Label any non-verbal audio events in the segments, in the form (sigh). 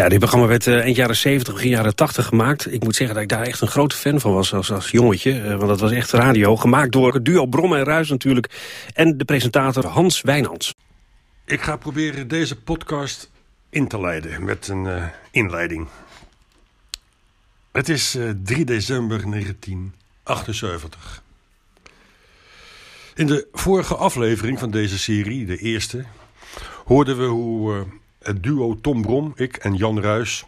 Ja, dit programma werd uh, eind jaren 70, begin jaren 80 gemaakt. Ik moet zeggen dat ik daar echt een grote fan van was als, als jongetje. want dat was echt radio. Gemaakt door het duo Brom en Ruis natuurlijk. En de presentator Hans Wijnands. Ik ga proberen deze podcast in te leiden met een inleiding. Het is 3 december 1978. In de vorige aflevering van deze serie, de eerste, hoorden we hoe het duo Tom Brom, ik en Jan Ruis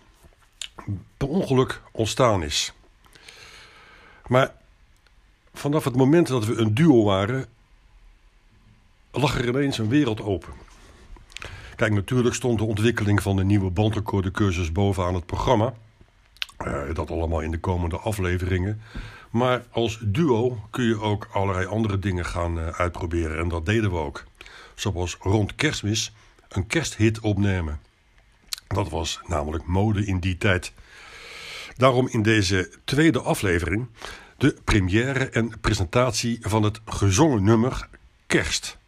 per ongeluk ontstaan is. Maar vanaf het moment dat we een duo waren, lag er ineens een wereld open. Kijk, natuurlijk stond de ontwikkeling van de nieuwe bandrecordecursus bovenaan het programma. Uh, dat allemaal in de komende afleveringen. Maar als duo kun je ook allerlei andere dingen gaan uh, uitproberen. En dat deden we ook. Zoals rond kerstmis een kersthit opnemen. Dat was namelijk mode in die tijd. Daarom in deze tweede aflevering de première en presentatie van het gezongen nummer Kerst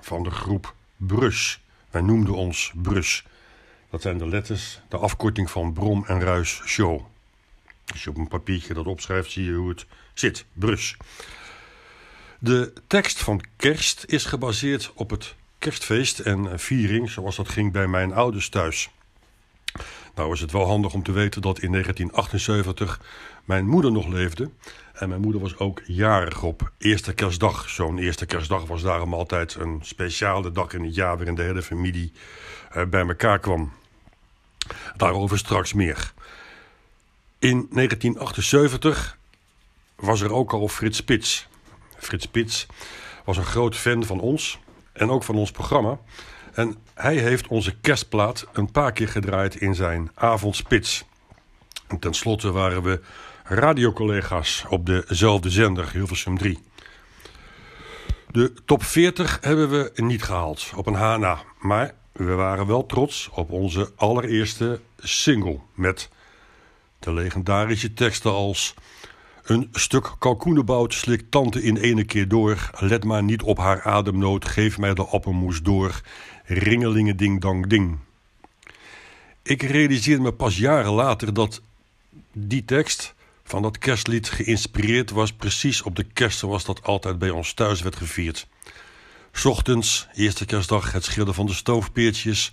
van de groep Brus. Wij noemden ons Brus. Dat zijn de letters, de afkorting van Brom en Ruis Show. Als je op een papiertje dat opschrijft, zie je hoe het zit. Brus. De tekst van Kerst is gebaseerd op het kerstfeest en viering zoals dat ging bij mijn ouders thuis. Nou is het wel handig om te weten dat in 1978 mijn moeder nog leefde. En mijn moeder was ook jarig op eerste kerstdag. Zo'n eerste kerstdag was daarom altijd een speciale dag in het jaar... waarin de hele familie eh, bij elkaar kwam. Daarover straks meer. In 1978 was er ook al Frits Spits. Frits Spits was een groot fan van ons en ook van ons programma. En hij heeft onze kerstplaat een paar keer gedraaid in zijn avondspits. En tenslotte waren we radiocollega's op dezelfde zender, Hilversum 3. De top 40 hebben we niet gehaald op een HNA. Maar we waren wel trots op onze allereerste single met de legendarische teksten als... Een stuk kalkoenenbout slikt tante in ene keer door. Let maar niet op haar ademnood, geef mij de appelmoes door. Ringelingen ding dang ding. Ik realiseerde me pas jaren later dat die tekst van dat kerstlied geïnspireerd was... precies op de kerst zoals dat altijd bij ons thuis werd gevierd. Ochtends, eerste kerstdag, het schillen van de stoofpeertjes...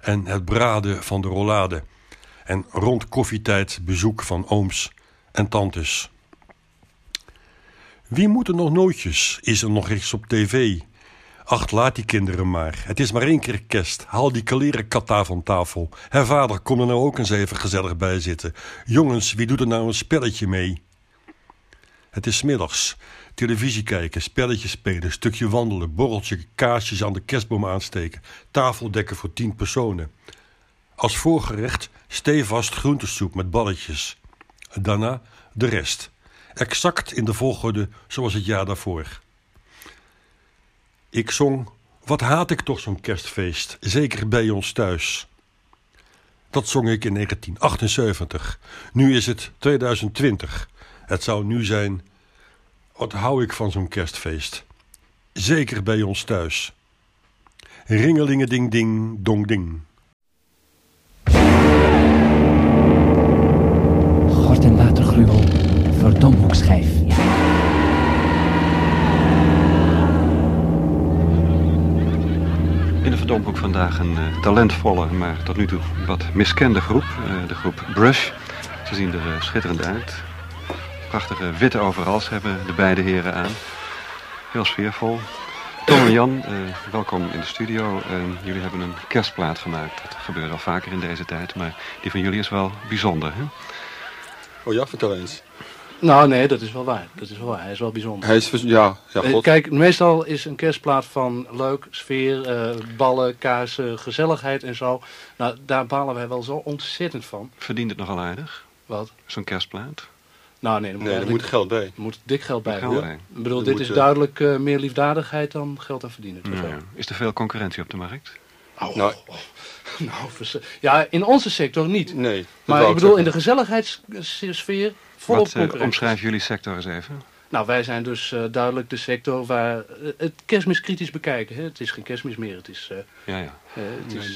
en het braden van de rollade... En rond koffietijd bezoek van ooms en tantes. Wie moet er nog nootjes? Is er nog iets op tv? Ach, laat die kinderen maar. Het is maar één keer kerst. Haal die kaleren kata van tafel. Her vader, kom er nou ook eens even gezellig bij zitten. Jongens, wie doet er nou een spelletje mee? Het is middags. Televisie kijken, spelletjes spelen, stukje wandelen, borreltje, kaarsjes aan de kerstboom aansteken, tafeldekken voor tien personen. Als voorgerecht stevast groentesoep met balletjes. Daarna de rest. Exact in de volgorde zoals het jaar daarvoor. Ik zong Wat haat ik toch zo'n kerstfeest, zeker bij ons thuis. Dat zong ik in 1978. Nu is het 2020. Het zou nu zijn Wat hou ik van zo'n kerstfeest. Zeker bij ons thuis. Ringelingen ding ding dong ding. Verdomhoekschijf. In de Verdomhoek vandaag een uh, talentvolle, maar tot nu toe wat miskende groep. Uh, de groep Brush. Ze zien er uh, schitterend uit. Prachtige witte overals hebben de beide heren aan. Heel sfeervol. Tom en Jan, welkom in de studio. jullie hebben een kerstplaat gemaakt. Dat gebeurt al vaker in deze tijd, maar die van jullie is wel bijzonder. Hè? Oh ja, vertel eens. Nou nee, dat is wel waar. Dat is wel waar. Hij is wel bijzonder. Hij is, ja, ja, Eh, god. Kijk, meestal is een kerstplaat van leuk, sfeer, eh, ballen, kaarsen, gezelligheid en zo. Nou, daar balen wij wel zo ontzettend van. Verdient het nogal aardig, Wat? zo'n kerstplaat? Nou nee, er moet, Nee, er moet eigenlijk- geld bij. er moet dik geld bij. Geld bij. Ik bedoel, Er dit is eh, duidelijk eh, meer liefdadigheid dan geld aan verdienen. Nou, ja. Is er veel concurrentie op de markt? Oh, Nou- oh, (laughs) nou, vers- ja, in onze sector niet. Nee. Maar ik bedoel, in de gezelligheidssfeer volop Wat eh, omschrijven jullie sector eens even? Nou, wij zijn dus eh, duidelijk de sector waar eh, het kerstmis kritisch bekijken. Hè? Het is geen kerstmis meer, het is... eh, Ja, ja. eh, het is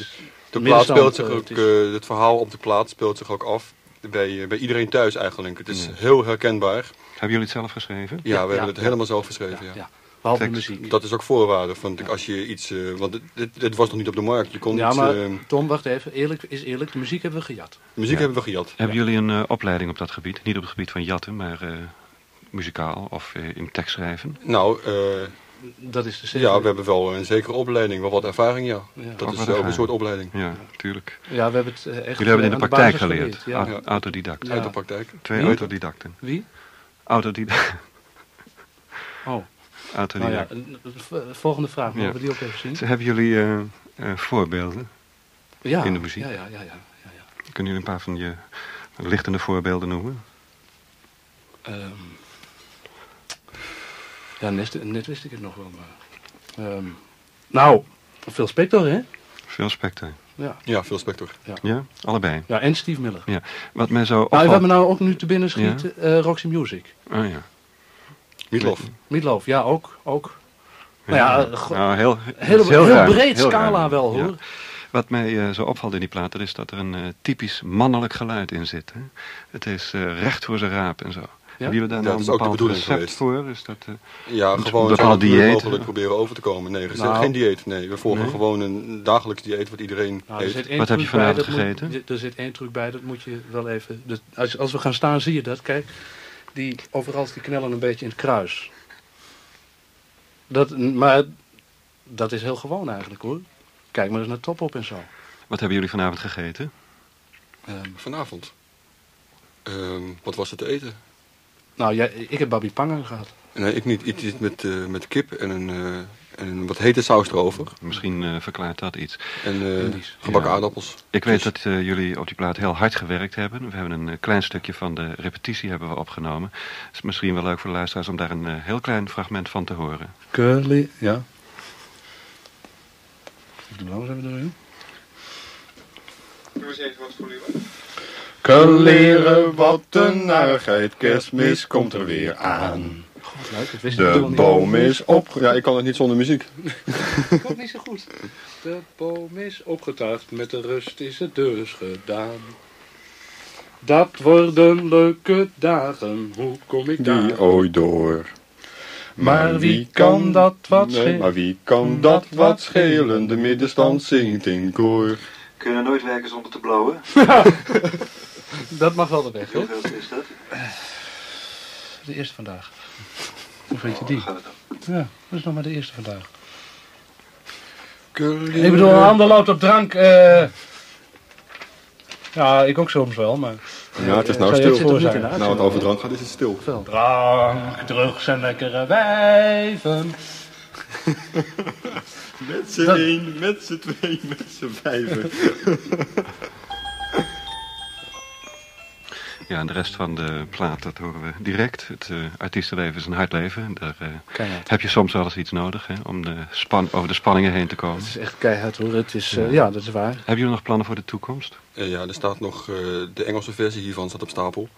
De plaat middenstand, speelt zich ook, het is- het verhaal op de plaat speelt zich ook af bij, bij iedereen thuis eigenlijk. Het is Ja. heel herkenbaar. Hebben jullie het zelf geschreven? Ja, we Ja, hebben het helemaal zelf geschreven. Ja. Ja, behalve de Tekst. muziek. Dat is ook voorwaarde, vond ik, als je iets... eh, want dit, dit, dit was nog niet op de markt. Je kon Ja, niet, maar eh, Tom, wacht even. Eerlijk is eerlijk, de muziek hebben we gejat. muziek Ja. hebben we gejat. Hebben jullie een eh, opleiding op dat gebied? Niet op het gebied van jatten, maar eh, muzikaal of eh, in tekstschrijven? Nou, eh, Dat is de ja, we hebben wel een zekere opleiding, wel wat ervaring, ja. Ja. Dat Ook is ook een soort opleiding. Ja, tuurlijk. Ja, we hebben het echt Jullie hebben het in de praktijk geleerd. geleerd, Ja. Ja. Au- Autodidact. Ja. Uit de praktijk. Twee Wie? autodidacten. Wie? Autodidact. Oh, nou ja, autodidact. een v- volgende vraag. Mogen Ja. we die ook even zien? Hebben jullie eh, eh, voorbeelden? Ja. in de muziek? Ja, ja, ja. ja, ja, ja. Kunnen jullie een paar van je lichtende voorbeelden noemen? Ehm, ja, net, net wist ik het nog wel, maar... ehm, nou, veel Spector, hè? Veel specter. Ja. Ja, veel spector. Ja, allebei. ja, en Steve Miller. Ja. Wat mij zo Nou, wat me nou ook nu te binnen schiet, eh, Roxy Music. Oh ja. Meatloaf. Meatloaf, ja, ook. ook. Nou ja, nou, heel, heel, breed heel scala wel, Ja. hoor. Wat mij eh, zo opvalt in die platen is dat er een eh, typisch mannelijk geluid in zit. Hè? Het is eh, recht voor zijn raap en zo. Hebben jullie daar Ja, dat een is ook de bedoeling recept geweest. voor? Is dat, eh, Ja, gewoon zo dieet. mogelijk proberen over te komen. Nee, er Nou. geen dieet. Nee, we volgen Nee? gewoon een dagelijks dieet wat iedereen Nou, er eet. zit één Wat heb je truc bij, vanavond dat moet- gegeten? er zit één truc bij, dat moet je wel even... dat- als, als we gaan staan, zie je dat. Kijk, die, overal die knellen een beetje in het kruis. Dat, maar dat is heel gewoon eigenlijk, hoor. Kijk maar eens naar top op en zo. wat hebben jullie vanavond gegeten? Ehm, Vanavond. Ehm, wat was er te eten? nou, jij, ik heb Babi Pangang gehad. Nee, ik niet. Iets iets met, eh, met kip en een, eh, en wat hete saus erover. Misschien eh, verklaart dat iets. En eh, gebakken Ja. aardappels. Ik weet dat eh, jullie op die plaat heel hard gewerkt hebben. We hebben een klein stukje van de repetitie hebben we opgenomen. Het is misschien wel leuk voor de luisteraars om daar een heel klein fragment van te horen. Curly, ja. Ik doe alles even erin. Doe eens even wat volume. Kaleren, wat een narigheid, kerstmis komt er weer aan. God, leuk, dat wist ik De boom is op... Ja, ik kan het niet zonder muziek. (laughs) Niet zo goed. De boom is opgetuigd, met de rust is het dus gedaan. Dat worden leuke dagen, hoe kom ik daar? Die ooit door. Maar wie kan dat wat nee, schelen? Maar wie kan dat wat schelen? De middenstand zingt in koor. Kunnen nooit werken zonder te blowen. (laughs) Dat mag wel de weg, hè? Hoeveel is dat? De eerste vandaag. Hoe vind je die? Ja, dat is nog maar de eerste vandaag. Ik bedoel, een ander loopt op drank. eh. Ja, ik ook soms wel, maar... Ja, het is nou stil. het Nou, wat over drank gaat, is het stil. Veel. Drank, drugs en lekkere wijven. (laughs) Met z'n één, met z'n twee, met z'n vijven. (laughs) Ja, en de rest van de plaat, dat horen we direct. Het eh, artiestenleven is een hard leven. Daar eh, heb je soms wel eens iets nodig hè, om de span over de spanningen heen te komen. Het is echt keihard hoor. Het is, eh, ja, dat is waar. Hebben jullie nog plannen voor de toekomst? Eh, ja, er staat nog eh, de Engelse versie hiervan staat op stapel.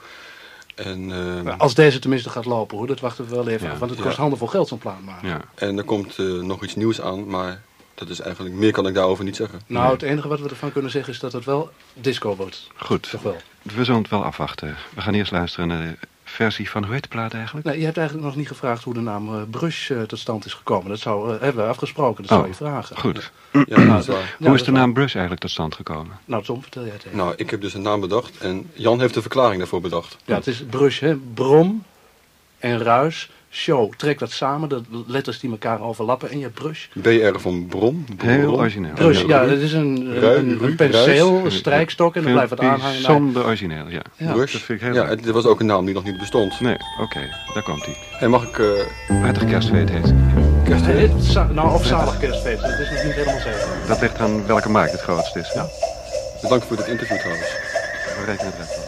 En, eh, Als deze tenminste gaat lopen hoor, dat wachten we wel even Ja. af. Want het kost Ja. handenvol geld zo'n plaat maken. Ja. en er komt eh, nog iets nieuws aan, maar dat is eigenlijk, meer kan ik daarover niet zeggen. Nou, het enige wat we ervan kunnen zeggen is dat het wel disco wordt. Goed, Toch wel. we zullen het wel afwachten. We gaan eerst luisteren naar de versie van, hoe heet de plaat eigenlijk? Nee, je hebt eigenlijk nog niet gevraagd hoe de naam eh, Brush eh, tot stand is gekomen. Dat zou, eh, hebben we afgesproken, dat Oh, zou je vragen. Goed. Ja, hoe is de naam Brush eigenlijk tot stand gekomen? Nou, Tom, vertel jij het even. Nou, ik heb dus een naam bedacht en Jan heeft de verklaring daarvoor bedacht. Ja, het is Brush, hè. Brom en ruis. Show. Trek dat samen, de letters die elkaar overlappen. En je hebt Brush. BR van Brom. Heel Brom. origineel. Brush, Ja, het is een, een, penseel, een strijkstok en dan blijft het aanhangen. Bijzonder origineel, ja. Ja. Brush. dat vind ik heel ja, leuk. het, was ook een naam die nog niet bestond. Nee, oké, daar komt hij. En mag ik uh, Prettig kerstfeet heet het za- nou, of zalig kerstfeest, dat is nog niet helemaal zeker. Dat ligt aan welke markt het grootst is. Ja. bedankt voor dit interview trouwens. We rekenen het.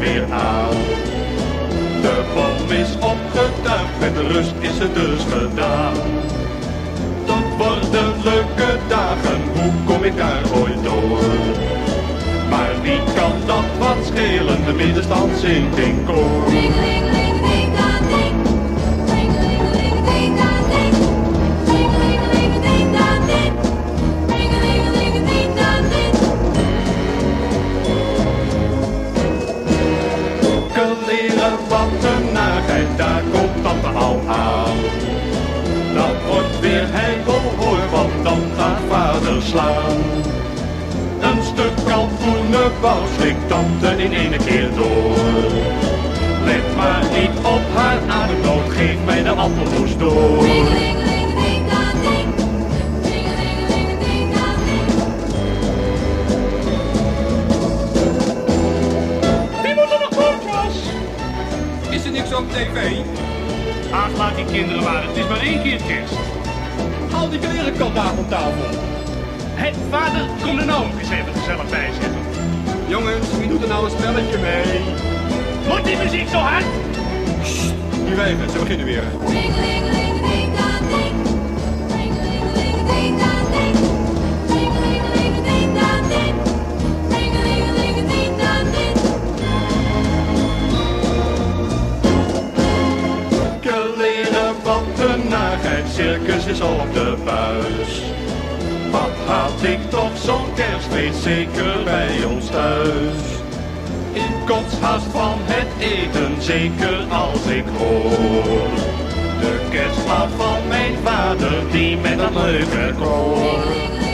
weer aan. De bom is opgetuigd, met rust is het dus gedaan. Dat worden leuke dagen, hoe kom ik daar ooit door? Maar wie kan dat wat schelen, de middenstand zingt in. Wat een narigheid, daar komt tante al aan. Dat wordt weer heibelhoor, want dan gaat vader slaan. Een stuk kalkoenenbouw slikt tante in ene keer door. Let maar niet op haar ademnood, geef mij de appelmoes door. Die kinderen maar. Het is maar één keer kerst. Haal die klerenkant daar van tafel. Hé, vader, kom er nou ook eens even gezellig bij zitten. Jongens, wie doet er nou een spelletje mee? Wordt die muziek zo hard? Nu even, ze beginnen weer. Op de buis. Wat had ik toch zo'n kerstfeest, zeker bij ons thuis. Ik kotshaast van het eten, zeker als ik hoor. De kerstplaat van mijn vader, die met een leuke koor.